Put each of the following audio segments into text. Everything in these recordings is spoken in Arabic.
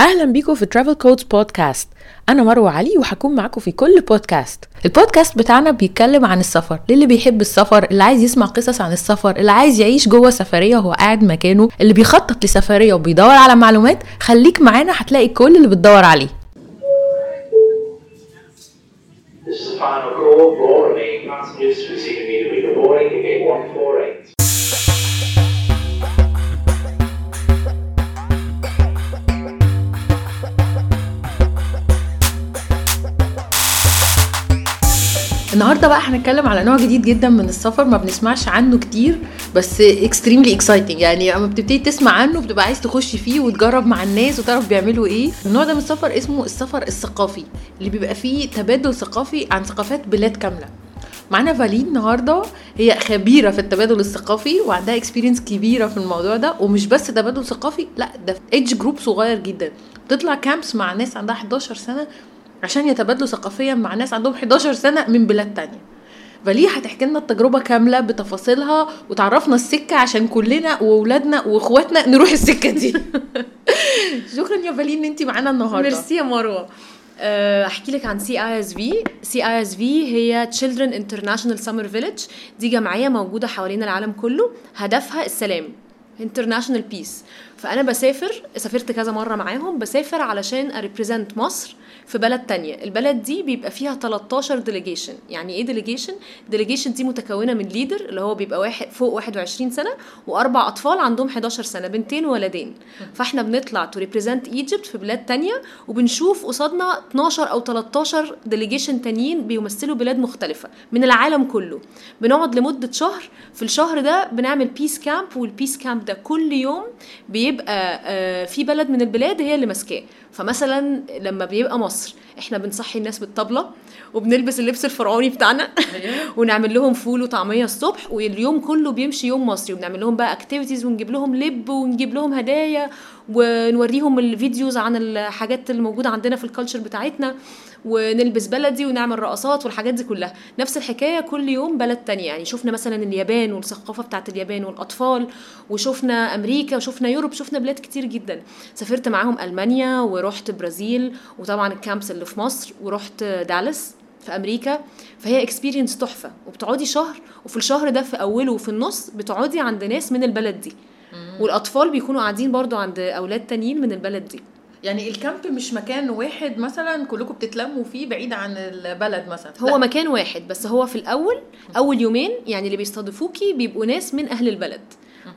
أهلا بيكم في ترافل كودز بودكاست أنا مروة علي وهكون معاكم في كل بودكاست البودكاست بتاعنا بيتكلم عن السفر. للي بيحب السفر اللي عايز يسمع قصص عن السفر اللي عايز يعيش جوه سفرية وهو قاعد مكانه اللي بيخطط لسفرية وبيدور على معلومات خليك معانا هتلاقي كل اللي بتدور عليه. This is the final call. Remaining passengers proceed immediately to boarding gate 148. النهارده بقى هنتكلم على نوع جديد جدا من السفر ما بنسمعش عنه كتير بس extremely exciting يعني اما بتبتدي تسمع عنه بتبقى عايز تخش فيه وتجرب مع الناس وتعرف بيعملوا إيه. النوع ده من السفر اسمه السفر الثقافي اللي بيبقى فيه تبادل ثقافي عن ثقافات بلاد كاملة. معانا فالين النهارده هي خبيرة في التبادل الثقافي وعندها experience كبيرة في الموضوع ده. ومش بس تبادل ثقافي لا ده age group صغير جدا. بتطلع camps مع ناس عندها 11 سنة عشان يتبادلوا ثقافيا مع ناس عندهم 11 سنة من بلاد تانية. فالين هتحكي لنا التجربة كاملة بتفاصيلها وتعرفنا السكة عشان كلنا وأولادنا وإخواتنا نروح السكة دي؟ شكرا يا فالين إن انت معانا النهارده. ميرسي يا مروة. أه، احكي لك عن سي اي اس في سي اي اس في هي Children International Summer Village. دي جمعية موجودة حوالين العالم كله. هدفها السلام. International peace فأنا بسافر سافرت كذا مرة معاهم بسافر علشان ا represent مصر في بلد تانية. البلد دي بيبقى فيها 13 delegation يعني إيه delegation delegation دي متكونة من leader اللي هو بيبقى واحد فوق 21 سنة وأربع أطفال عندهم 11 سنة بنتين وولدين. فإحنا بنطلع to represent Egypt في بلاد تانية وبنشوف قصادنا 12 أو 13 delegation تانيين بيمثلوا بلاد مختلفة من العالم كله. بنقعد لمدة شهر في الشهر ده بنعمل peace camp وال peace camp ده كل يوم بيبقى آه، في بلد من البلاد هي اللي ماسكاه. فمثلا لما بيبقى مصر إحنا بنصحي الناس بالطبلة وبنلبس اللبس الفرعوني بتاعنا ونعمل لهم فول وطعمية الصبح واليوم كله بيمشي يوم مصري. وبنعمل لهم بقى activities ونجيب لهم لب ونجيب لهم هدايا ونوريهم ال videos عن الحاجات اللي موجودة عندنا في ال culture بتاعتنا. ونلبس بلدي ونعمل رقصات والحاجات دي كلها. نفس الحكاية كل يوم بلد تانية. يعني شفنا مثلا اليابان والثقافة بتاعت اليابان والأطفال وشفنا أمريكا وشفنا Europe شفنا بلاد كتير جدا. سافرت معاهم ألمانيا ورحت برازيل وطبعا ال camps اللي في مصر ورحت دالاس في أمريكا. فهي experience تحفة. وبتقعدي شهر وفي الشهر ده في أوله وفي النص بتقعدي عند ناس من البلد دي. والأطفال بيكونوا قاعدين برضو عند أولاد تانيين من البلد دي. يعني ال camp مش مكان واحد مثلا كلكم بتتلموا فيه بعيد عن البلد مثلا هو لا. مكان واحد بس هو في الأول أول يومين يعني اللي بيستضيفوكي بيبقوا ناس من أهل البلد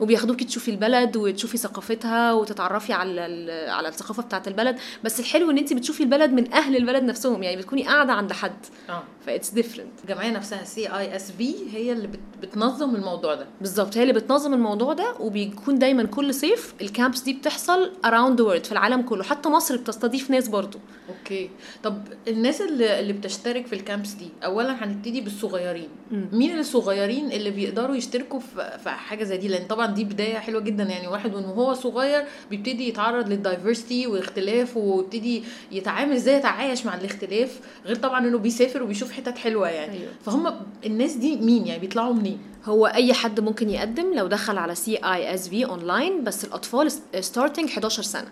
وبياخدوكي تشوفي البلد وتشوفي ثقافتها وتتعرفي على ال- على الثقافة بتاعه البلد. بس الحلو إن انت بتشوفي البلد من أهل البلد نفسهم يعني بتكوني قاعدة عند حد. آه. ف that's different الجمعية نفسها CISV هي اللي بت- بتنظم الموضوع ده. بالظبط هي اللي بتنظم الموضوع ده وبيكون دايما كل صيف ال camps دي بتحصل around the world في العالم كله. حتى مصر بتستضيف ناس برضو. okay. طب الناس اللي, اللي بتشترك في ال camps دي اولا هنبتدي بالصغيرين. مين الصغيرين اللي بيقدروا يشتركوا في, في حاجة زي دي؟ لأن طبعا دي بداية حلوة جدا. يعني واحد وهو صغير بيبتدي يتعرض لل diversity والاختلاف ويبتدي يتعامل إزاي يتعايش مع الاختلاف غير طبعا إنه بيسافر وبيشوف حتت حلوة يعني. أيوة. فهم الناس دي مين يعني؟ بيطلعوا منين؟ هو أي حد ممكن يقدم لو دخل على CISV online بس الأطفال starting 11 سنة.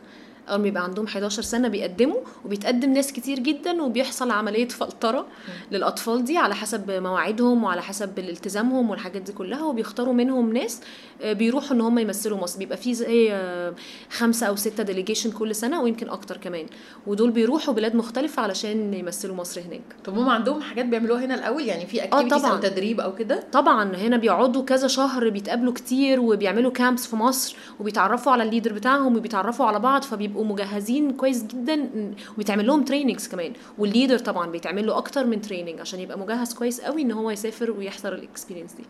أول ما يبقى عندهم 11 سنة بيقدموا وبيتقدم ناس كتير جدا وبيحصل عملية فلترة للأطفال دي على حسب مواعيدهم وعلى حسب التزامهم والحاجات دي كلها وبيختاروا منهم ناس آه، بيروحوا إن هم يمثلوا مصر. بيبقى في زي آه، خمسة أو ستة delegation كل سنة ويمكن أكتر كمان. ودول بيروحوا بلاد مختلفة علشان يمثلوا مصر هناك. طب هم عندهم حاجات بيعملوها هنا الأول؟ يعني في activities أو طبعاً. تدريب أو كده؟ طبعا. هنا بيقعدوا كذا شهر بيتقابلوا كتير وبيعملوا camps في مصر وبيتعرفوا على ال leader بتاعهم وبيتعرفوا على بعض فبيبقوا مجهزين كويس جدا وبيتعمل لهم trainings كمان. وال leader طبعا بيتعمل له أكتر من training عشان يبقى مجهز كويس قوي إن هو يسافر ويحضر ال experience دي.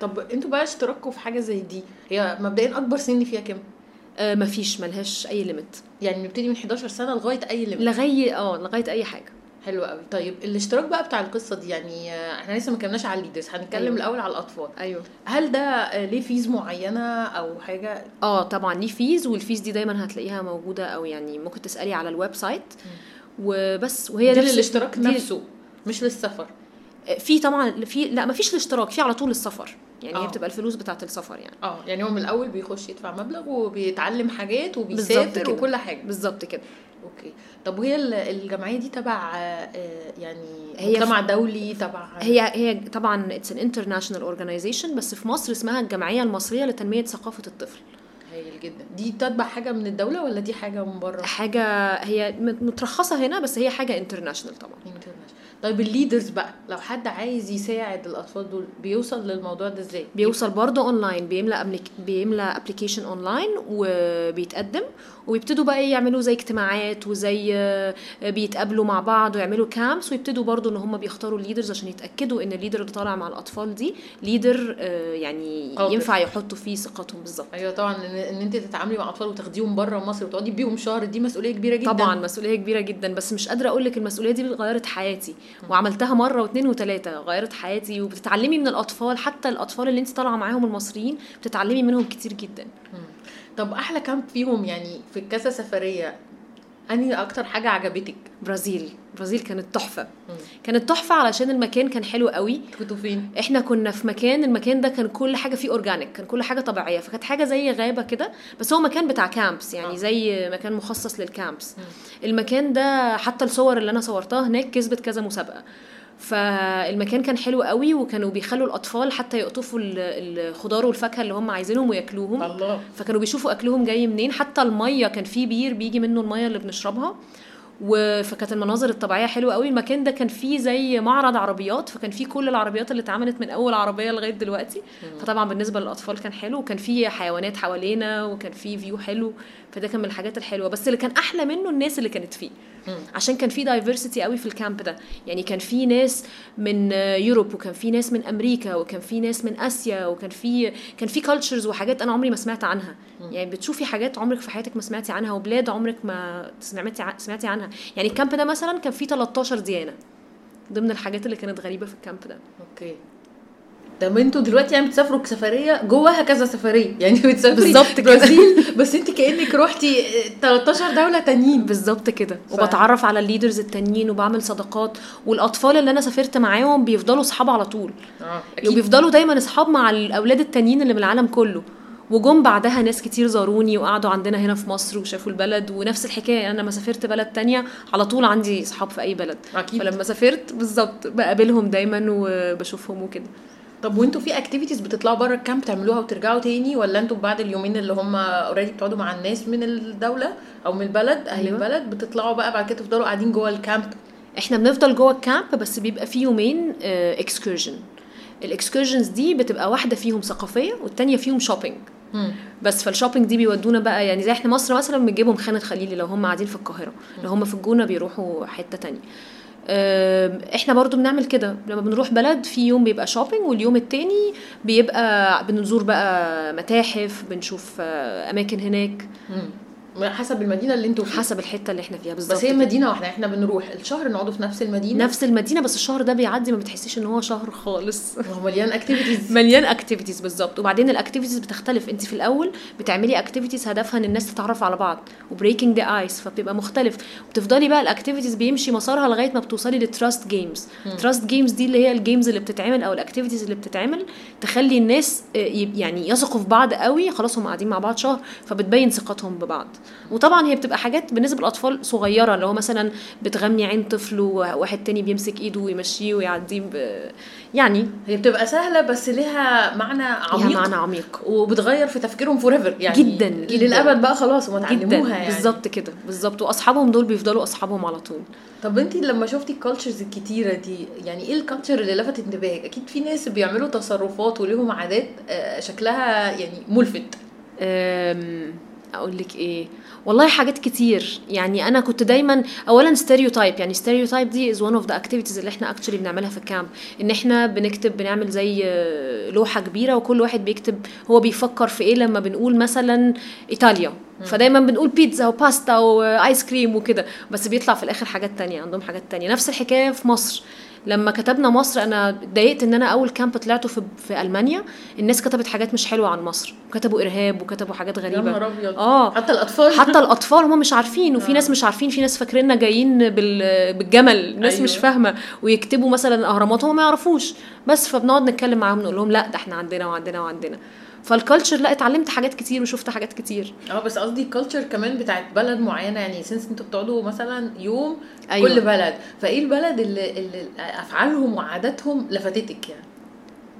طب أنتوا بقى اشتركوا في حاجة زي دي هي مبدئيا أكبر سن فيها كام؟ آه مفيش ملهاش أي limit يعني نبتدي من 11 سنة لغاية أي limit لغاية آه لغاية أي حاجة. حلو قوي. طيب الاشتراك بقى بتاع القصة دي يعني آه، إحنا لسه ما اتكلمناش على ال leaders هنتكلم أيوة. الأول على الأطفال. أيوه. هل ده آه، ليه fees معينة أو حاجة؟ آه طبعا ليه fees وال fees دي دايما هتلاقيها موجودة أو يعني ممكن تسألي على ال website. وبس وهي دي للاشتراك نفسه مش للسفر. في طبعا في لا ما فيش الاشتراك في على طول السفر. يعني هي آه. بتبقى الفلوس بتاعه السفر يعني. آه يعني هو من الأول بيخش يدفع مبلغ وبيتعلم حاجات وبيسافر. وكل حاجة. بالظبط كده. okay. طب وهي ال- الجمعية دي تبع آه، يعني هي مجتمع دولي تبع هي هي طبعا it's an international organization بس في مصر اسمها الجمعية المصرية لتنمية ثقافة الطفل. هايل جدا. دي تتبع حاجة من الدولة ولا دي حاجة من بره؟ حاجة هي مت- مترخصة هنا بس هي حاجة international طبعا. International. طيب ال leaders بقى لو حد عايز يساعد الأطفال دول بيوصل للموضوع ده إزاي؟ بيوصل برضه اونلاين بيملى بيملى application online وبيتقدم وبيبتدوا بقى إيه يعملوا زي اجتماعات وزي آه، بيتقابلوا مع بعض ويعملوا camps ويبتدوا برضه إن هم بيختاروا ال leaders عشان يتأكدوا إن ال leader اللي طالع مع الأطفال دي ليدر يعني قادر. ينفع يحطوا فيه ثقتهم بالظبط. أيوه طبعا إن, أنت تتعاملي مع أطفال وتاخديهم بره مصر وتقعدي بيهم شهر دي مسؤولية كبيرة جدا. طبعا مسؤولية كبيرة جدا بس مش قادرة أقول لك المسؤولية دي غيرت حياتي. وعملتها مرة واثنين وثلاثة غيرت حياتي. وبتتعلمي من الأطفال حتى الأطفال اللي أنت طالعة معاهم المصريين بتتعلمي منهم كتير جدا. طب أحلى كامب فيهم يعني في كذا سفرية أنهي أكتر حاجة عجبتك؟ برازيل. برازيل كانت تحفة. كانت تحفة علشان المكان كان حلو قوي. كنتوا فين؟ إحنا كنا في مكان المكان ده كان كل حاجة فيه organic كان كل حاجة طبيعية فكانت حاجة زي غابة كده بس هو مكان بتاع camps يعني آه. زي مكان مخصص لل camps المكان ده حتى الصور اللي أنا صورتها هناك كسبت كذا مسابقة. فالمكان كان حلو قوي وكانوا بيخلوا الأطفال حتى يقطفوا ال- الخضار والفاكهة اللي هم عايزينهم وياكلوهم. الله. فكانوا بيشوفوا أكلهم جاي منين. حتى المية كان فيه بير بيجي منه المية اللي بنشربها. فكانت المناظر الطبيعية حلوة قوي. المكان ده كان فيه زي معرض عربيات فكان فيه كل العربيات اللي اتعملت من أول عربية لغاية دلوقتي. فطبعا بالنسبة للأطفال كان حلو وكان فيه حيوانات حوالينا وكان فيه view حلو. فده كان من الحاجات الحلوة. بس اللي كان أحلى منه الناس اللي كانت فيه. عشان كان في diversity قوي في ال camp ده. يعني كان في ناس من آه، Europe وكان في ناس من أمريكا وكان في ناس من آسيا وكان في كان في cultures وحاجات أنا عمري ما سمعت عنها. يعني بتشوفي حاجات عمرك في حياتك ما سمعتي عنها وبلاد عمرك ما سمعتي سمعتي عنها. يعني ال camp ده مثلا كان فيه 13 ديانة ضمن الحاجات اللي كانت غريبة في ال camp ده. okay. طب أنتوا دلوقتي يعني بتسافروا سفريه جواها كذا سفرية. يعني بتسافري بالظبط كده. برازيل بس انت كأنك روحتي 13 دولة تانيين. بالظبط كده. ف- وبتعرف على ال leaders التانيين وبعمل صداقات. والأطفال اللي أنا سافرت معاهم بيفضلوا صحاب على طول. آه وبيفضلوا دايما أصحاب مع الأولاد التانيين اللي من العالم كله. وجم بعدها ناس كتير زاروني وقعدوا عندنا هنا في مصر وشافوا البلد. ونفس الحكاية أنا لما سافرت بلد تانية على طول عندي صحاب في أي بلد. أكيد. فلما سافرت بالظبط بقابلهم دايما وبشوفهم وكده. طب وانتوا في activities بتطلعوا بره ال camp تعملوها وترجعوا تاني؟ ولا أنتوا بعد اليومين اللي هم already بتقعدوا مع الناس من الدولة أو من البلد أهل أيوة. البلد بتطلعوا بقى بعد كده تفضلوا قاعدين جوه ال camp إحنا بنفضل جوه ال camp بس بيبقى فيه يومين excursion ال excursions دي بتبقى واحدة فيهم ثقافية والتانية فيهم shopping بس فال shopping دي بيودونا بقى يعني زي إحنا مصر مثلا بنجيبهم خان الخليلي لو هم قاعدين في القاهرة. لو هم في الجونة بيروحوا حتة تانية. إحنا برضو بنعمل كده. لما بنروح بلد في يوم بيبقى shopping واليوم التاني بيبقى بنزور بقى متاحف بنشوف أماكن هناك. حسب المدينة اللي أنتوا فيها. حسب الحتة اللي إحنا فيها بالظبط بس هي. مدينة واحدة إحنا بنروح الشهر نقعدوا في نفس المدينة. نفس المدينة بس الشهر ده بيعدي ما بتحسيش ان هو شهر خالص. هو مليان activities مليان activities بالظبط. وبعدين ال activities بتختلف. انت في الأول بتعملي activities هدفها ان الناس تتعرف على بعض و breaking the ice فبتبقى مختلف. وبتفضلي بقى ال activities بيمشي مسارها لغاية ما بتوصلي لل trust games trust games دي اللي هي ال games اللي بتتعمل أو ال activities اللي بتتعمل تخلي الناس آه، يعني يثقوا في بعض قوي. خلاص هم قاعدين مع بعض شهر فبتبين ثقتهم ببعض. وطبعا هي بتبقى حاجات بالنسبة للأطفال صغيرة اللي هو مثلا بتغمي عين طفل وواحد تاني بيمسك إيده ويمشيه ويعديه ب- يعني هي بتبقى سهلة بس ليها معنى عميق ليها معنى عميق. وبتغير في تفكيرهم forever يعني جداً،. للأبد بقى خلاص هم اتعلموها جدا. يعني. بالظبط كده بالظبط. وأصحابهم دول بيفضلوا أصحابهم على طول. طب انت لما شفتي ال cultures الكتيرة دي يعني إيه ال culture اللي لفت انتباهك؟ أكيد في ناس بيعملوا تصرفات وليهم عادات آه، شكلها يعني ملفت. أقول لك إيه والله حاجات كتير. يعني أنا كنت دايما اولا stereotype يعني stereotype دي از one of the activities اللي إحنا actually بنعملها في ال camp إن إحنا بنكتب بنعمل زي آه، لوحة كبيرة وكل واحد بيكتب هو بيفكر في إيه لما بنقول مثلا إيطاليا. فدايما بنقول بيتزا وباستا و ice cream وكده. بس بيطلع في الآخر حاجات تانية عندهم حاجات تانية. نفس الحكاية في مصر. لما كتبنا مصر أنا اتضايقت إن أنا أول camp طلعته في في ألمانيا. الناس كتبت حاجات مش حلوة عن مصر. كتبوا إرهاب وكتبوا حاجات غريبة. آه. حتى الأطفال. حتى الأطفال هم مش عارفين وفي ناس مش عارفين في ناس فاكريننا جايين بال... بالجمل. ناس أيوة. مش فاهمة. ويكتبوا مثلا أهرامات هم ما يعرفوش. بس فبنقعد نتكلم معاهم نقول لهم لا ده إحنا عندنا وعندنا وعندنا. فال culture لا اتعلمت حاجات كتير وشفت حاجات كتير آه بس قصدي ال culture كمان بتاعت بلد معينة يعني sense أنتوا بتقعدوا مثلا يوم أيوة. كل بلد فإيه البلد اللي, اللي أفعالهم وعاداتهم لفتتك يعني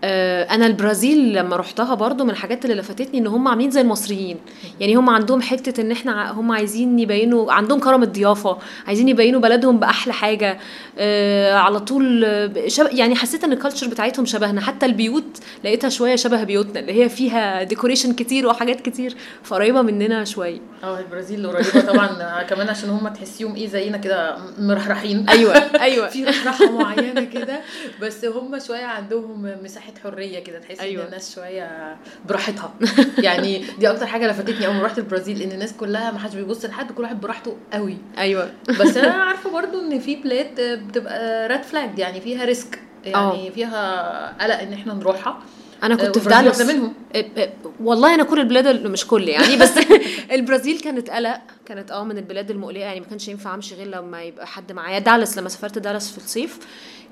أنا البرازيل لما رحتها برضو من الحاجات اللي لفتتني إن هم عاملين زي المصريين. يعني هم عندهم حتة إن إحنا هم عايزين يبينوا عندهم كرم الضيافة عايزين يبينوا بلدهم بأحلى حاجة آه، على طول آه، شب... يعني حسيت إن ال culture بتاعتهم شبهنا. حتى البيوت لقيتها شوية شبه بيوتنا اللي هي فيها decoration كتير وحاجات كتير فقريبة مننا شوية آه البرازيل قريبة طبعا. كمان عشان هم تحسيهم إيه زينا كده مرحرحين. أيوه أيوه. في رحرحة معينة كده. بس هم شوية عندهم مساحة حرية كده تحس أيوة. ان الناس شوية براحتها. يعني دي أكتر حاجة لفتتني أول ما رحت البرازيل إن الناس كلها ما حدش بيبص لحد كل واحد براحته قوي. أيوه. بس أنا عارفة برضو إن في بلاد بتبقى red flag يعني فيها risk يعني فيها قلق إن إحنا نروحها. أنا كنت في والبرازيل دالاس منهم. إيه إيه، والله أنا كل البلاد ال- مش كل يعني بس البرازيل كانت قلق كانت آه من البلاد المقلقة يعني ما كانش ينفع أمشي غير لما يبقى حد معايا. دالاس لما سافرت دالاس في الصيف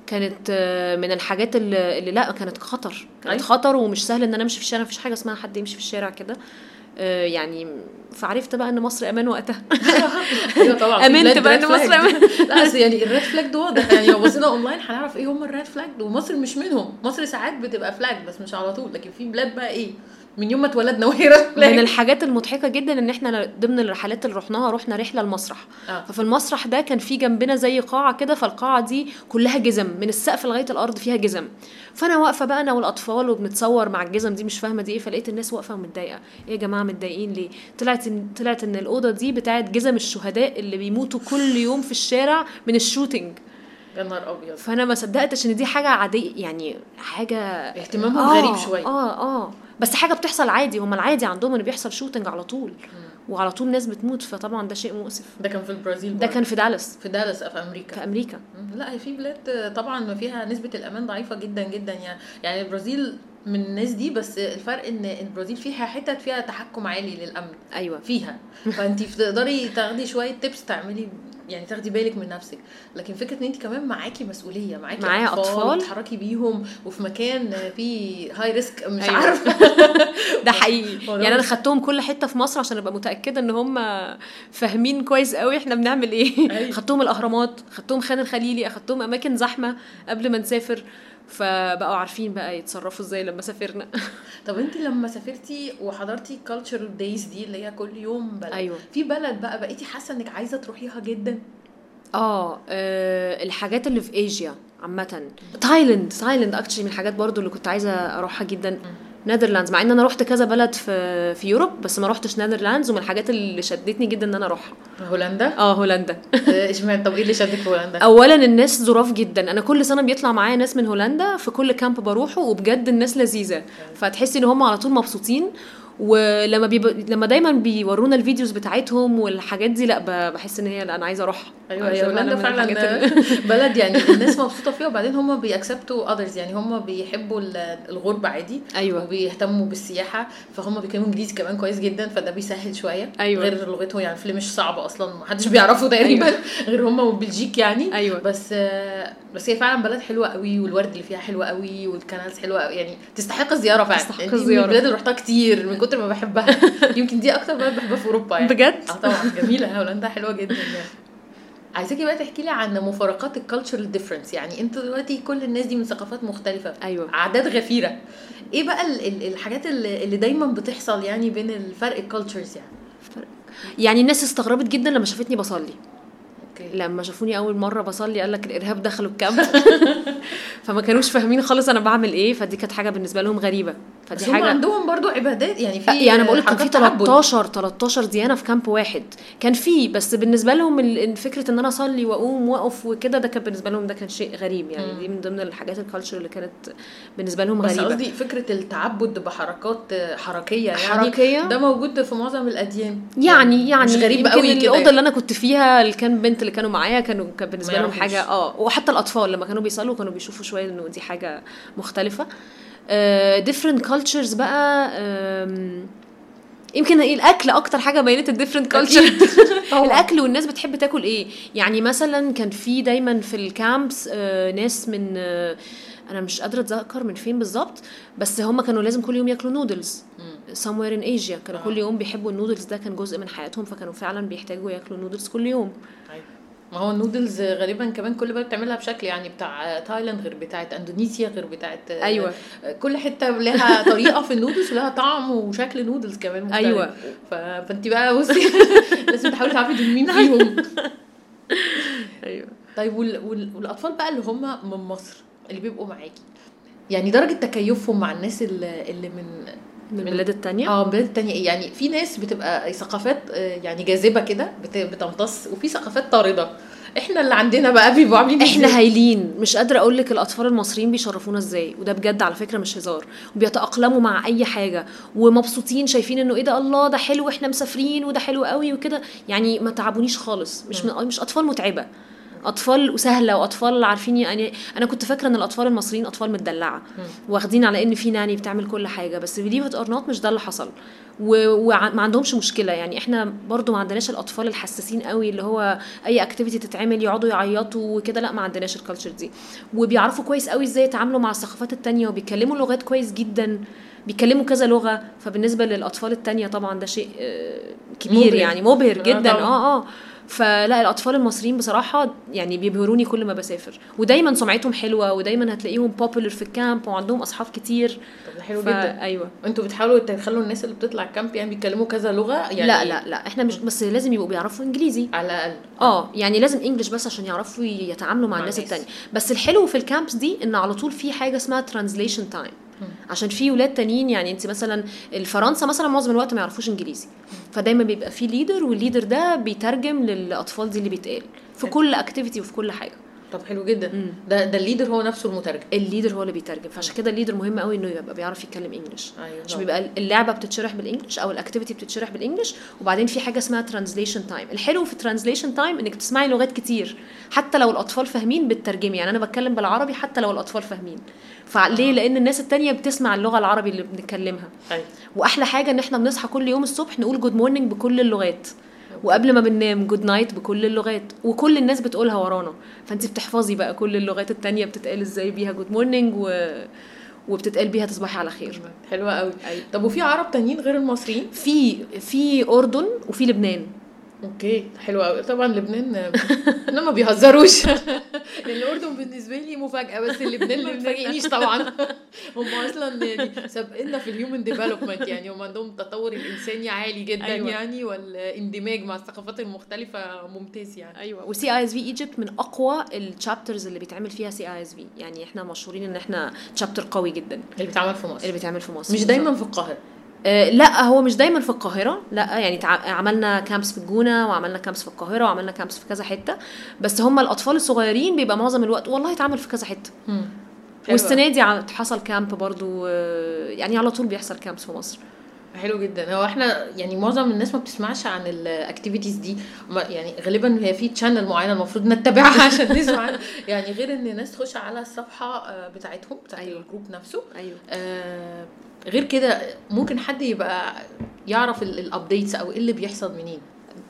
كانت آه، من الحاجات اللي, اللي لأ كانت خطر كانت أيوة. خطر ومش سهل إن أنا أمشي في الشارع مفيش حاجة اسمها حد يمشي في الشارع كده. آه، يعني فعرفت بقى إن مصر أمان وقتها. أيوه طبعا بلاد بقى إن مصر. أمان. لا بس يعني ال red flag ده واضح. يعني لو بصينا اونلاين هنعرف إيه هم ال red flag ومصر مش منهم. مصر ساعات بتبقى flag بس مش على طول. لكن في بلاد بقى إيه؟ من يوم ما اتولدنا وهي red من الحاجات المضحكة جدا إن إحنا ضمن الرحلات اللي رحناها رحنا رحلة المسرح آه. ففي المسرح ده كان في جنبنا زي قاعة كده فالقاعة دي كلها جزم من السقف لغاية الأرض فيها جزم. فأنا واقفة بقى أنا والأطفال وبنتصور مع الجزم دي مش فاهمة دي إيه فلقيت الناس واقفة ومتضايقه إيه يا جماعة متضايقين ليه؟ طلعت إن طلعت إن الأوضة دي بتاعت جزم الشهداء اللي بيموتوا كل يوم في الشارع من ال shooting. يا نهار أبيض. فأنا ما صدقتش إن دي حاجة عادية يعني حاجة اهتمامهم غريب شوية. آه آه. بس حاجة بتحصل عادي هم العادي عندهم إن بيحصل shooting على طول. وعلى طول ناس بتموت فطبعا ده شيء مؤسف. ده كان في البرازيل ده. كان في دالاس. في دالاس في أمريكا. في أمريكا. لا هي في بلاد طبعا فيها نسبة الأمان ضعيفة جدا جدا يعني. يعني البرازيل من الناس دي بس الفرق إن البرازيل فيها حتت فيها تحكم عالي للأمن. أيوه. فيها. فانت تقدري تاخدي شوية tips تعملي يعني تاخدي بالك من نفسك لكن فكرة إن انت كمان معاكي مسؤولية معاكي معايا أطفال. تتحركي بيهم وفي مكان فيه high risk مش أيوة. عارفة ده حقيقي يعني أنا خدتهم كل حتة في مصر عشان أبقى متأكدة إن هم فاهمين كويس قوي إحنا بنعمل إيه أيوة. خدتهم الأهرامات خدتهم خان الخليلي اخدتهم أماكن زحمة قبل ما نسافر فبقوا عارفين بقى يتصرفوا إزاي لما سافرنا. طب انت لما سافرتي وحضرتي culture days دي اللي هي كل يوم بلد أيوة. في بلد بقى بقيتي حاسة انك عايزة تروحيها جدا؟ آه آه، الحاجات اللي في ايجيا عامة. تايلاند تايلاند actually من الحاجات برضو اللي كنت عايزة أروحها جدا. Netherlands مع إن أنا رحت كذا بلد في في Europe بس ما رحتش Netherlands ومن الحاجات اللي شدتني جدا إن أنا أروحها. هولندا؟ آه هولندا. آه، إشمعنى؟ طب إيه اللي شدك في هولندا؟ اولا الناس ظراف جدا. أنا كل سنة بيطلع معايا ناس من هولندا في كل camp بروحه وبجد الناس لذيذة. فتحسي إن هم على طول مبسوطين. ولما بيب... لما دايما بيورونا ال videos بتاعتهم والحاجات دي لا بحس إن هي لا أنا عايزة اروحها أيوه هي هولندا فعلا بلد يعني الناس مبسوطة فيها وبعدين هم بي accept وا others يعني هم بيحبوا ال- الغربة عادي أيوة. وبيهتموا بالسياحة فهم بيتكلموا إنجليزي كمان كويس جدا فده بيسهل شوية أيوة. غير لغتهم يعني فليمش صعب أصلا محدش بيعرفه تقريبا أيوة. غير هم وبلجيك يعني أيوة. بس بس هي فعلا بلد حلوة قوي والورد اللي فيها حلوة قوي والكنائس حلوة قوي يعني تستحق الزيارة فعلا تستحق يعني من الزيارة. البلاد اللي رحتها كتير من كتر ما بحبها. يمكن دي أكتر بلد بحبها في أوروبا يعني. بجد؟ آه طبعا. جميلة. هولندا حلوة جدا يعني. عايزاكي بقى تحكي لي عن مفارقات ال cultural difference يعني أنتوا دلوقتي كل الناس دي من ثقافات مختلفة. أيوة. اعداد غفيرة. إيه بقى ال- ال- الحاجات اللي, اللي دايما بتحصل يعني بين الفرق ال cultures يعني؟ يعني الناس استغربت جدا لما شافتني بصلي. okay. لما شافوني أول مرة بصلي قال لك الإرهاب دخلوا ال camp. فما كانوش فاهمين خالص أنا بعمل إيه. فدي كانت حاجة بالنسبة لهم غريبة. فدي هم حاجة عندهم برضو عبادات يعني في يعني أنا بقول لك كان في حركات تعبد. 13 13 ديانه في camp واحد كان في بس بالنسبة لهم فكرة إن أنا أصلي وأقوم وأقف وكده ده كان بالنسبة لهم ده كان شيء غريب يعني دي من ضمن الحاجات ال culture اللي كانت بالنسبة لهم بس غريبة قصدي فكرة التعبد بحركات حركية يعني حركية؟ ده موجود في معظم الأديان يعني يعني مش غريب قوي كده الأوضة يعني. اللي أنا كنت فيها اللي كان بنت اللي كانوا معايا كانوا كان بالنسبة لهم. حاجة آه وحتى الأطفال لما كانوا بيصلوا كانوا بيشوفوا شوية إنه دي حاجة مختلفة different cultures بقى يمكن الأكل أكتر حاجة بينت ال different culture. الأكل والناس بتحب تاكل إيه؟ يعني مثلا كان في دايما في ال camps آه، ناس من آه، أنا مش قادرة أتذكر من فين بالظبط بس هم كانوا لازم كل يوم ياكلوا noodles somewhere in Asia كانوا كل يوم بيحبوا النودلز ده كان جزء من حياتهم فكانوا فعلا بيحتاجوا ياكلوا نودلز كل يوم. أيوة. ما هو النودلز غالبا كمان كل بلد بتعملها بشكل يعني بتاع تايلاند غير بتاعت إندونيسيا غير بتاعت أيوة. كل حتة لها طريقة في النودلز ولها طعم وشكل نودلز كمان مختلف أيوة. ف... فانت بقى بصي لازم تحاولي تعرفي دول مين فيهم أيوه طيب وال... وال... والأطفال بقى اللي هم من مصر اللي بيبقوا معاكي يعني درجة تكيفهم مع الناس اللي, اللي من من البلاد التانية؟ آه بلاد تانية إيه يعني في ناس بتبقى ثقافات آه، يعني جاذبة كده بت- بتمتص وفي ثقافات طاردة. إحنا اللي عندنا بقى بيبقوا عاملين إحنا؟ هايلين. مش قادرة أقول لك الأطفال المصريين بيشرفونا إزاي. وده بجد على فكرة مش هزار. وبيتأقلموا مع أي حاجة. ومبسوطين شايفين إنه إيه ده الله ده حلو إحنا مسافرين وده حلو قوي وكده. يعني ما تعبونيش خالص. مش من مش أطفال متعبة. أطفال سهله وأطفال عارفين يعني أنا كنت فاكرة إن الأطفال المصريين أطفال متدلعة. واخدين على إن في nanny بتعمل كل حاجة. بس believe it or not مش ده اللي حصل. وما عندهمش مشكلة. يعني إحنا برضو ما عندناش الأطفال الحساسين قوي اللي هو أي activity تتعمل يقعدوا يعيطوا وكده. لا ما عندناش ال culture دي. وبيعرفوا كويس قوي إزاي يتعاملوا مع الثقافات التانية وبيتكلموا لغات كويس جدا. بيتكلموا كذا لغة. فبالنسبة للأطفال التانية طبعا ده شيء آه، كبير مبهر. يعني مبهر آه، جدا. آه آه. فلا الأطفال المصريين بصراحة يعني بيبهروني كل ما بسافر. ودايما سمعتهم حلوة ودايما هتلاقيهم popular في ال camp وعندهم أصحاب كتير. طب حلو ف- جدا. أيوه. أنتوا بتحاولوا تخلوا الناس اللي بتطلع ال camp يعني بيتكلموا كذا لغة؟ يعني لا لا لا إحنا مش بس لازم يبقوا بيعرفوا إنجليزي. على الأقل. آه يعني لازم English بس عشان يعرفوا يتعاملوا مع, مع الناس الناس. التانية. بس الحلو في ال camps دي إن على طول في حاجة اسمها translation time عشان في ولاد تانيين يعني انت مثلا الفرنسا مثلا معظم الوقت ما يعرفوش انجليزي. فدايما بيبقى في leader وال leader ده بيترجم للأطفال دي اللي بيتقال. في كل activity وفي كل حاجة. طب حلو جدا. ده ده ال leader هو نفسه المترجم. ال leader هو اللي بيترجم. فعشان كده ال leader مهم قوي إنه يبقى بيعرف يتكلم English. أيوة عشان. بيبقى اللعبة بتتشرح بال English أو ال activity بتتشرح بال English. وبعدين في حاجة اسمها translation time الحلو في ال translation time إنك تسمعي لغات كتير. حتى لو الأطفال فاهمين بتترجمي. يعني أنا بتكلم بالعربي حتى لو الأطفال فاهمين. فليه؟ لأن الناس التانية بتسمع اللغة العربي اللي بنتكلمها. أيوة. وأحلى حاجة إن إحنا بنصحى كل يوم الصبح نقول good morning بكل اللغات. وقبل ما بننام good night بكل اللغات وكل الناس بتقولها ورانا. فانت بتحفظي بقى كل اللغات التانية بتتقال إزاي بيها good morning و... وبتتقال بيها تصبحي على خير. حلوة قوي. أيوة. طب وفي عرب تانيين غير المصريين؟ في في أردن وفي لبنان. okay حلو قوي طبعا لبنان لبنان ما بيهزروش. الاردن بالنسبة لي مفاجأة بس لبنان اللي مفاجئنيش طبعا. هم أصلا يعني سابقنا في ال human development يعني هم عندهم التطور الإنساني عالي جدا أيوة. يعني والاندماج مع الثقافات المختلفة ممتاز يعني. أيوه. و CISV Egypt من أقوى ال chapters اللي بيتعمل فيها CISV يعني إحنا مشهورين إن إحنا chapter قوي جدا. اللي بيتعمل في مصر. اللي بيتعمل في مصر. مش دايما في القاهرة. لا هو مش دايما في القاهرة. لا يعني. عملنا camps في الجونة وعملنا camps في القاهرة وعملنا camps في كذا حتة. بس هم الأطفال الصغيرين بيبقى معظم الوقت والله اتعمل في كذا حتة. والسنة دي حصل camp برضو آه، يعني على طول بيحصل camps في مصر. حلو جدا. هو إحنا يعني معظم الناس ما بتسمعش عن ال activities دي. يعني غالبا هي في channel معينة المفروض نتبعها عشان نسمع. يعني غير إن الناس تخش على الصفحة آه، بتاعتهم بتاعت أيوة. ال group نفسه. أيوه. آه، غير كده ممكن حد يبقى يعرف ال updates أو إيه اللي بيحصل منين.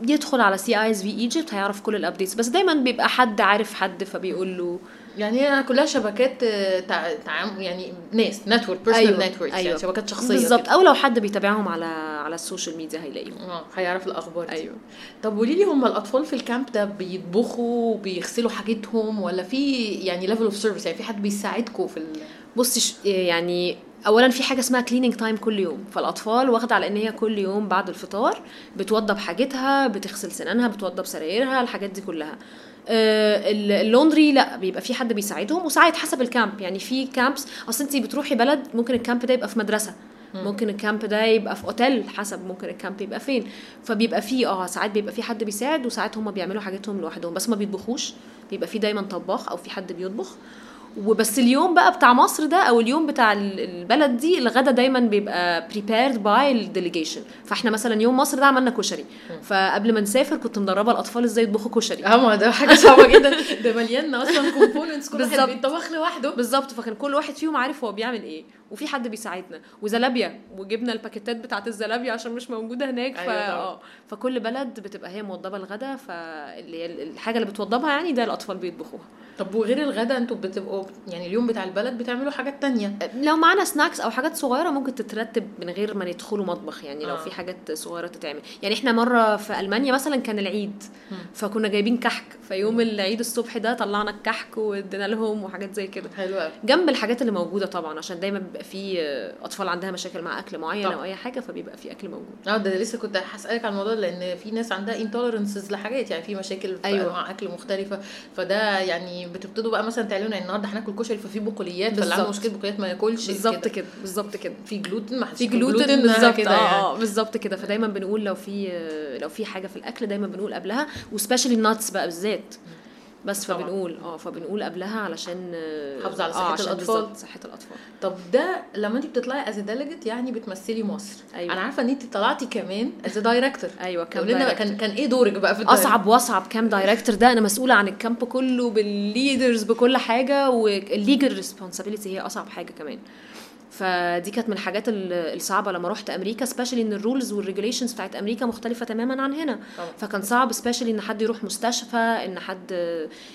يدخل على CISV Egypt هيعرف كل ال updates بس دايما بيبقى حد عارف حد فبيقول له يعني هي كلها شبكات آه، تع... تعام يعني ناس network personal network يعني شبكات شخصية بالظبط. أو لو حد بيتابعهم على على ال social media هيلاقيهم. آه هيعرف الأخبار دي. أيوه. طب قولي لي هم الأطفال في ال camp ده بيطبخوا بيغسلوا حاجتهم ولا في يعني level of service يعني في حد بيساعدكم في ال... بصي ش- يعني اولا في حاجة اسمها cleaning time كل يوم فالأطفال واخدة على إن هي كل يوم بعد الفطار بتوضب حاجتها بتغسل سنانها بتوضب سرايرها الحاجات دي كلها. آه، ال- ال laundry لا بيبقى في حد بيساعدهم وساعات حسب ال camp يعني في camps أصل انت بتروحي بلد ممكن ال camp ده يبقى في مدرسة. ممكن ال camp ده يبقى في اوتيل حسب ممكن ال camp يبقى فين. فبيبقى فيه آه ساعات بيبقى في حد بيساعد وساعات هم بيعملوا حاجتهم لوحدهم. بس ما بيطبخوش بيبقى في دايما طباخ أو في حد بيطبخ. وبس اليوم بقى بتاع مصر ده أو اليوم بتاع ال- البلد دي الغدا دايما بيبقى prepared by ال delegation فإحنا مثلا يوم مصر ده عملنا كشري. فقبل ما نسافر كنت مدربة الأطفال إزاي يطبخوا كشري. آه ما ده حاجة صعبة جدا. ده مليان أصلا components كل واحد. بيطبخ لوحده. بالظبط. فكان كل واحد فيهم عارف هو بيعمل إيه. وفي حد بيساعدنا. وزلابيا وجبنا الباكيتات بتاعت الزلابيا عشان مش موجودة هناك ف... أيوة. آه. فكل بلد بتبقى هي موضبة الغدا فاللي هي الحاجة اللي بتوضبها يعني ده الأطفال بيطبخوها. طب وغير الغدا أنتوا بتبقوا يعني اليوم بتاع البلد بتعملوا حاجات تانية؟ لو معانا سناكس أو حاجات صغيرة ممكن تترتب من غير ما ندخلوا مطبخ يعني لو آه. في حاجات صغيرة تتعمل. يعني إحنا مرة في ألمانيا مثلا كان العيد فكنا جايبين كحك فيوم العيد الصبح ده طلعنا الكحك وادينا لهم وحاجات زي كده. حلو قوي جنب الحاجات اللي موجودة طبعا عشان دايما بيبقى في أطفال عندها مشاكل مع أكل معين طبعا. أو أي حاجة فبيبقى في أكل موجود آه ده لسه كنت هسألك على الموضوع لأن في ناس عندها انتولرنسز لحاجات يعني في مشاكل في أيوة. انواع أكل مختلفة فده يعني بتبتدوا بقى مثلا تعلنوا ان النهارده هناكل كشري ففي بقوليات فاللي عنده. مشكلة بقوليات ما ياكلش بالظبط كده. بالظبط كده في جلوتين ما في جلوتين بالظبط كده آه يعني. آه بالظبط كده فدايما بنقول لو في لو في حاجة في الأكل دايما بنقول قبلها وسبيشالي الناتس بقى بالذات بس طبعا. فبنقول آه فبنقول قبلها علشان آه، حافظ على آه، الأطفال. بالظبط صحة الأطفال طب ده لما انت بتطلعي as delegate يعني بتمثلي مصر أيوة. أنا عارفة ان انت طلعتي كمان as director أيوه لنا director. كان كان إيه دورك بقى في ال director؟ أصعب وأصعب camp director ده أنا مسؤولة عن ال camp كله بال leaders بكل حاجة وال legal responsibility هي أصعب حاجة كمان فدي كانت من الحاجات ال- الصعبة لما رحت أمريكا specially إن ال rules وال regulations بتاعت أمريكا مختلفة تماما عن هنا. طبعا. فكان صعب specially إن حد يروح مستشفى إن حد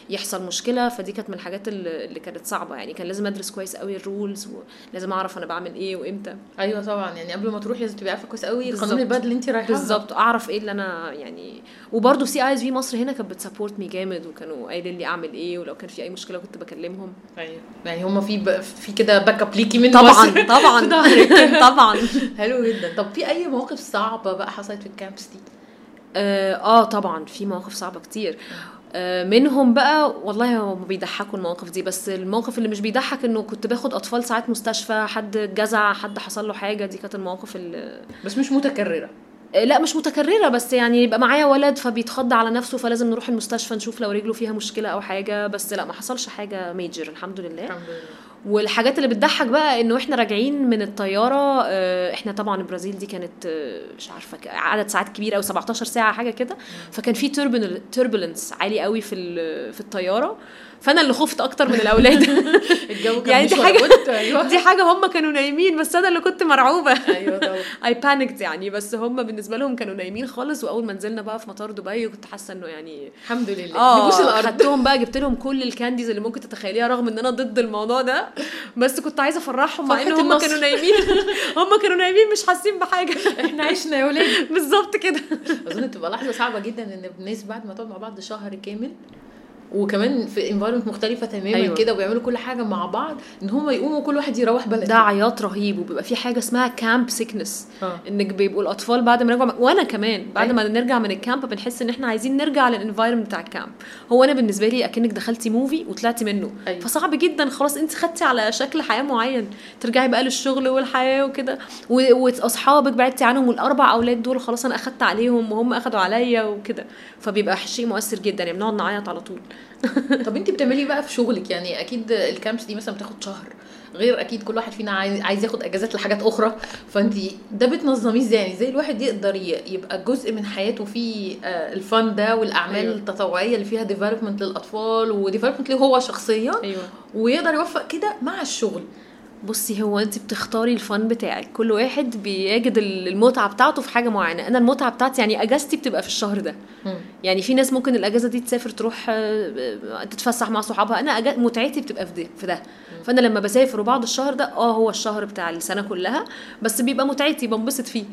يحصل مشكلة. فدي كانت من الحاجات ال- اللي كانت صعبة. يعني كان لازم أدرس كويس قوي ال rules ولازم أعرف أنا بعمل إيه وإمتى. أيوه طبعا. يعني قبل ما تروحي لازم تبقي عارفة كويس قوي. قانون البلد اللي انت رايحه بالظبط. أعرف إيه اللي أنا يعني وبرده CISV مصر هنا كانت بت support me جامد وكانوا قايلين لي أعمل إيه ولو كان في أي مشكلة كنت بكلمهم. أيوه. يعني هم في ب... في كده backup ليكي من طبعا. طبعا. طبعا. حلو جدا. طب في أي مواقف صعبة بقى حصلت في ال camps دي؟ آه آه، طبعا. في مواقف صعبة كتير. آه، منهم بقى والله هم بيضحكوا المواقف دي بس الموقف اللي مش بيضحك إنه كنت باخد أطفال ساعات مستشفى حد جزع حد حصل له حاجة دي كانت المواقف اللي بس مش متكررة. آه، لا مش متكررة بس يعني يبقى معايا ولد فبيتخض على نفسه فلازم نروح المستشفى نشوف لو رجله فيها مشكلة أو حاجة بس لا ما حصلش حاجة ميجر الحمد لله. الحمد لله. والحاجات اللي بتضحك بقى إنه إحنا راجعين من الطيارة آه، إحنا طبعا البرازيل دي كانت آه، مش عارفة عدد ساعات كبير أو 17 ساعة حاجة كده. فكان في turbulence عالي قوي في في الطيارة. فانا اللي خفت أكتر من الاولاد. الجو كان يعني دي حاجة أيوه. دي حاجة هم كانوا نايمين بس أنا اللي كنت مرعوبة. أيوه طبعا. I panicked يعني بس هم بالنسبة لهم كانوا نايمين خالص وأول ما نزلنا بقى في مطار دبي كنت حاسة إنه يعني الحمد لله. آه نبوس الأرض. خدتهم بقى جبت لهم كل ال candies اللي ممكن تتخيليها رغم إن أنا ضد الموضوع ده. بس كنت عايزة أفرحهم مع ان هم. كانوا نايمين. هم كانوا نايمين مش حاسين بحاجة. إحنا عشنا يا ولاد. بالظبط كده. أظن تبقى لحظة صعبة جدا إن الناس بعد ما تقعد مع بعض شهر كامل وكمان في environment مختلفة تماما أيوة. كده وبيعملوا كل حاجة مع بعض إن هم يقوموا كل واحد يروح بلده. ده عياط رهيب وبيبقى في حاجة اسمها camp sickness آه. إنك بيبقوا الأطفال بعد ما نرجع وأنا كمان بعد أيوة. ما نرجع من ال camp بنحس إن إحنا عايزين نرجع لل environment بتاع ال camp هو أنا بالنسبة لي أكنك دخلتي movie وطلعتي منه. أيوة. فصعب جدا خلاص أنت خدتي على شكل حياة معين. ترجعي بقى للشغل والحياة وكده. وأصحابك بعدتي عنهم والأربع أولاد دول خلاص أنا أخدت عليهم وهم أخدوا عليا وكده. فبيبقى شيء مؤثر جدا يعني بنقعد نعيط على طول. طب انت بتعملي بقى في شغلك يعني أكيد ال camps دي مثلا بتاخد شهر غير أكيد كل واحد فينا عايز ياخد أجازات لحاجات أخرى فانت ده بتنظميه إزاي يعني إزاي الواحد يقدر يبقى جزء من حياته في آه، الفن ده والأعمال أيوة. أيوة. التطوعية اللي فيها development للأطفال و development ليه هو شخصيا أيوه ويقدر يوفق كده مع الشغل بصي هو انت بتختاري الفن بتاعك. كل واحد بيجد المتعة بتاعته في حاجة معينة. أنا المتعة بتاعتي يعني أجازتي بتبقى في الشهر ده. يعني في ناس ممكن الأجازة دي تسافر تروح آه، آه، تتفسح مع صحابها. أنا. متعتي بتبقى في ده في ده. فأنا لما بسافر وبعد الشهر ده آه هو الشهر بتاع السنة كلها. بس بيبقى متعتي بنبسط فيه.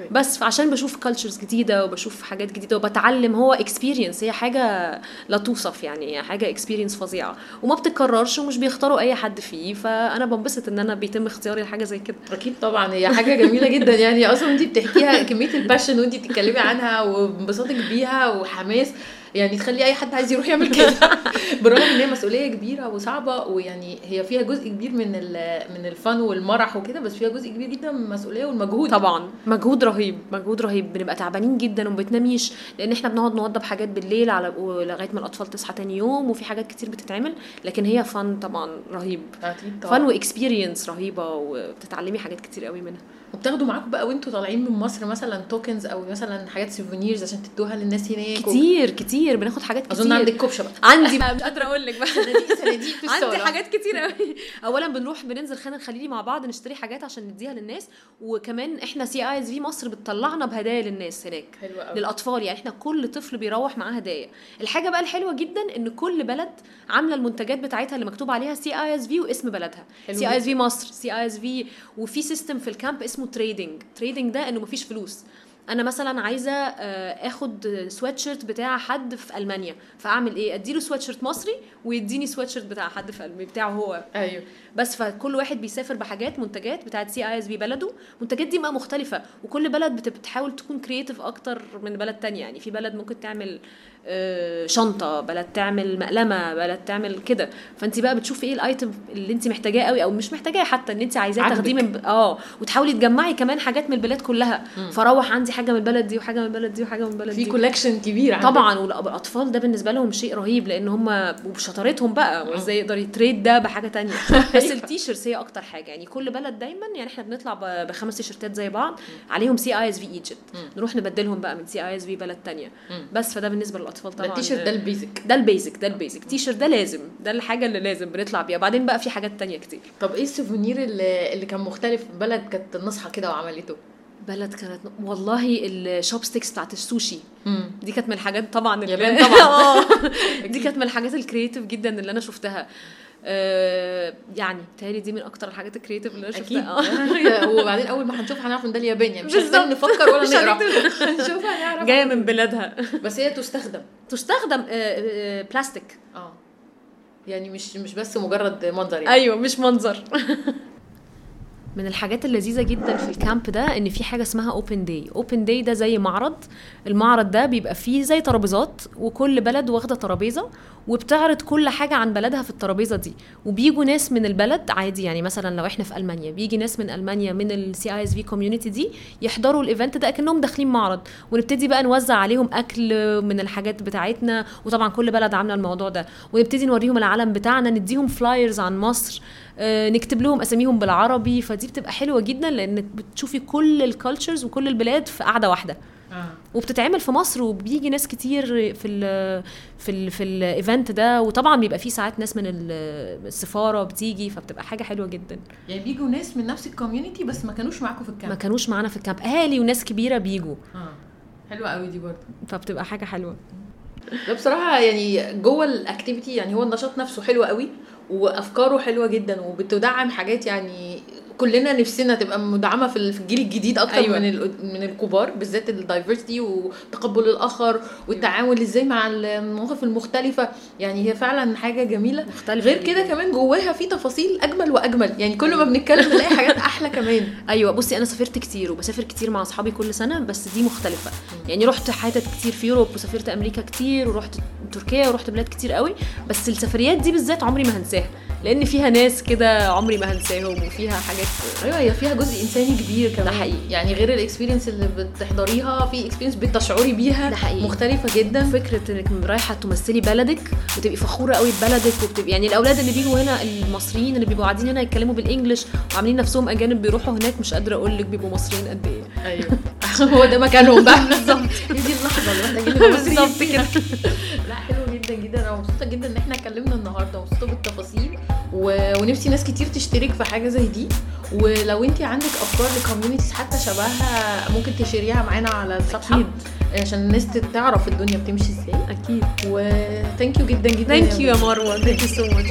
okay بس فعشان بشوف cultures جديدة وبشوف حاجات جديدة وبتعلم هو experience هي حاجة لا توصف يعني هي حاجة experience فظيعة. وما بتتكررش ومش بيختاروا أي حد فيه فأنا بنبسط إن أنا بيتم اختياري لحاجة زي كده. أكيد طبعا هي حاجة جميلة جدا يعني. أصلا انت بتحكيها كمية ال passion وانت بتتكلمي عنها وانبساطك بيها وحماس. يعني تخلي أي حد عايز يروح يعمل كده. بالرغم إن هي مسؤولية كبيرة وصعبة ويعني هي فيها جزء كبير من من الفن والمرح وكده بس فيها جزء كبير جدا من المسؤولية والمجهود. طبعا. مجهود رهيب مجهود رهيب. بنبقى تعبانين جدا وما بتناميش لأن إحنا بنقعد نوضب حاجات بالليل على لغايه ما الأطفال تصحى تاني يوم وفي حاجات كتير بتتعمل لكن هي فن طبعا رهيب. أكيد فن طبعا و experience رهيبة وبتتعلمي حاجات كتير قوي منها. وبتاخدوا معاكم بقى وانتوا طالعين من مصر مثلا tokens أو مثلا حاجات souvenirs عشان تدوها للناس هناك و- كتير كتير. بناخد حاجات كتير. اظن عندك كبشه بقى. عندي. بقى مش قادرة أقول لك بقى. صناديق في عندي. حاجات كتير قوي اولا بنروح بننزل خان الخليلي مع بعض نشتري حاجات عشان نديها للناس. وكمان إحنا CISV مصر بتطلعنا بهدايا للناس هناك. حلوة قوي. للأطفال. يعني إحنا كل طفل بيروح معاه هدايا. الحاجة بقى الحلوة جدا إن كل بلد عاملة المنتجات بتاعتها اللي مكتوب عليها CISV واسم بلدها. سي اي اس جداً. في مصر سي اي اس في وفي system في ال camp اسمه trading trading ده إنه مفيش فلوس. أنا مثلا عايزة آه، آخد سويت شيرت بتاع حد في ألمانيا. فأعمل إيه؟ أديله سويت شيرت مصري ويديني سويت شيرت بتاع حد في ألمانيا بتاعه هو. أيوه. بس فكل واحد بيسافر بحاجات منتجات بتاعت CISV بلده. منتجات دي بقى مختلفة. وكل بلد بت- بتحاول تكون creative أكتر من بلد تانية. يعني في بلد ممكن تعمل شنطة بلد تعمل مقلمة بلد تعمل كده. فأنت بقى بتشوفي إيه ال item اللي أنت محتاجاه قوي أو مش محتاجاه حتى إن أنت عايزاه. تاخديه من آه وتحاولي تجمعي كمان حاجات من البلاد كلها. فروح عندي حاجة من البلد دي وحاجة من البلد دي وحاجة من البلد في دي. collection كبير عندك. طبعا والأطفال ده بالنسبة لهم شيء رهيب لأن هم وبشطارتهم بقى وإزاي يقدر ي trade ده بحاجة تانية. بس ال T-shirts هي أكتر حاجة. يعني كل بلد دايما يعني إحنا بنطلع ب- بخمس تيشيرتات زي بعض عليهم CISV Egypt نروح نبدلهم بقى من CISV بلد تانية. بس فده بالنسبة للأطفال. طبعا. التيشيرت ده ال basic ده ال basic ده ال basic. تيشيرت ده لازم ده الحاجة اللي لازم بنطلع بيها. بعدين بقى في حاجات تانية كتير. طب إيه ال souvenir اللي, اللي كان مختلف؟ بلد كانت نصحى كده وعملته. بلد كانت والله ال chopsticks بتاعت السوشي. امم دي كانت من الحاجات طبعا اللي طبعا. آه. دي كانت من الحاجات ال creative جدا اللي أنا شفتها. آه يعني بتهيألي دي من أكتر الحاجات ال creative اللي أنا شفتها. آه. وبعدين أول ما هنشوفها هنعرف إن ده اليابان يعني مش. هنحتاج نفكر ولا نقرأ. هنشوفها هنعرف جاية من بلادها. بس هي تستخدم. تستخدم آه، آه، بلاستيك آه. يعني مش مش بس مجرد منظر يعني. أيوه مش منظر. من الحاجات اللذيذة جدا في ال camp ده إن في حاجة اسمها open day open day ده زي معرض. المعرض ده بيبقى فيه زي ترابيزات وكل بلد واخدة ترابيزة وبتعرض كل حاجة عن بلدها في الترابيزة دي. وبيجوا ناس من البلد عادي يعني مثلا لو إحنا في ألمانيا بيجي ناس من ألمانيا من ال CISV community دي يحضروا ال event ده أكنهم داخلين معرض. ونبتدي بقى نوزع عليهم أكل من الحاجات بتاعتنا. وطبعا كل بلد عاملة الموضوع ده. ونبتدي نوريهم العلم بتاعنا نديهم flyers عن مصر. نكتب لهم أساميهم بالعربي. فدي بتبقى حلوة جدا لأنك بتشوفي كل ال cultures وكل البلاد في قاعدة واحدة. آه. وبتتعمل في مصر وبيجي ناس كتير في ال في ال في ال event ده. وطبعا بيبقى فيه ساعات ناس من ال- السفارة بتيجي فبتبقى حاجة حلوة جدا. يعني بيجوا ناس من نفس ال community بس ما كانوش معاكم في ما ال camp كانوش معانا في ال camp أهالي وناس كبيرة بيجوا. آه. حلوة قوي دي برضه. فبتبقى حاجة حلوة. ده بصراحة يعني جوه ال activity يعني هو النشاط نفسه حلو قوي. وأفكاره حلوة جدا وبتدعم حاجات يعني كلنا نفسنا تبقى مدعمة في ال- في الجيل الجديد أكتر أيوة. من من الكبار بالذات الدايفرستي وتقبل الآخر والتعامل إزاي مع المواقف المختلفة. يعني هي فعلا حاجة جميلة. مختلفة غير كده. كمان جواها في تفاصيل أجمل وأجمل. يعني كل ما بنتكلم نلاقي حاجات أحلى كمان. أيوه. بصي أنا سافرت كتير وبسافر كتير مع أصحابي كل سنة بس دي مختلفة. يعني رحت حتت كتير في يوروب وسافرت أمريكا كتير ورحت تركيا ورحت بلاد كتير قوي بس السفريات دي بالذات عمري ما هنساها لأن فيها ناس كده عمري ما هنساهم وفيها حاجات أيوه هي فيها جزء إنساني كبير كمان. ده حقيقي. يعني غير ال experience اللي بتحضريها في experience بتشعري بيها ده حقيقي. مختلفة جدا. فكرة إنك رايحة تمثلي بلدك وتبقي فخورة قوي ببلدك وبتبقي يعني الأولاد اللي بيجوا هنا المصريين اللي بيبقوا قاعدين هنا يتكلموا بال English وعاملين نفسهم أجانب بيروحوا هناك مش قادرة أقول لك بيبقوا مصريين قد إيه. أيوه. هو ده مكانهم بقى. بالظبط. هي دي اللحظة اللي نبقى مصريين بالظبط فيها. لا حلو جدا جدا. أنا مبسوطة جدا إن إحنا اتكلمنا النهارده. مبسوطة بالتفاصيل. و... ونفسي ناس كتير تشترك في حاجة زي دي. ولو انت عندك أفكار ل communities حتى شبهها ممكن ت share يها معانا على الصفحة. أكيد. عشان الناس تعرف الدنيا بتمشي إزاي. أكيد. و thank you جدا جدا thank you يا مروة. Thank you so much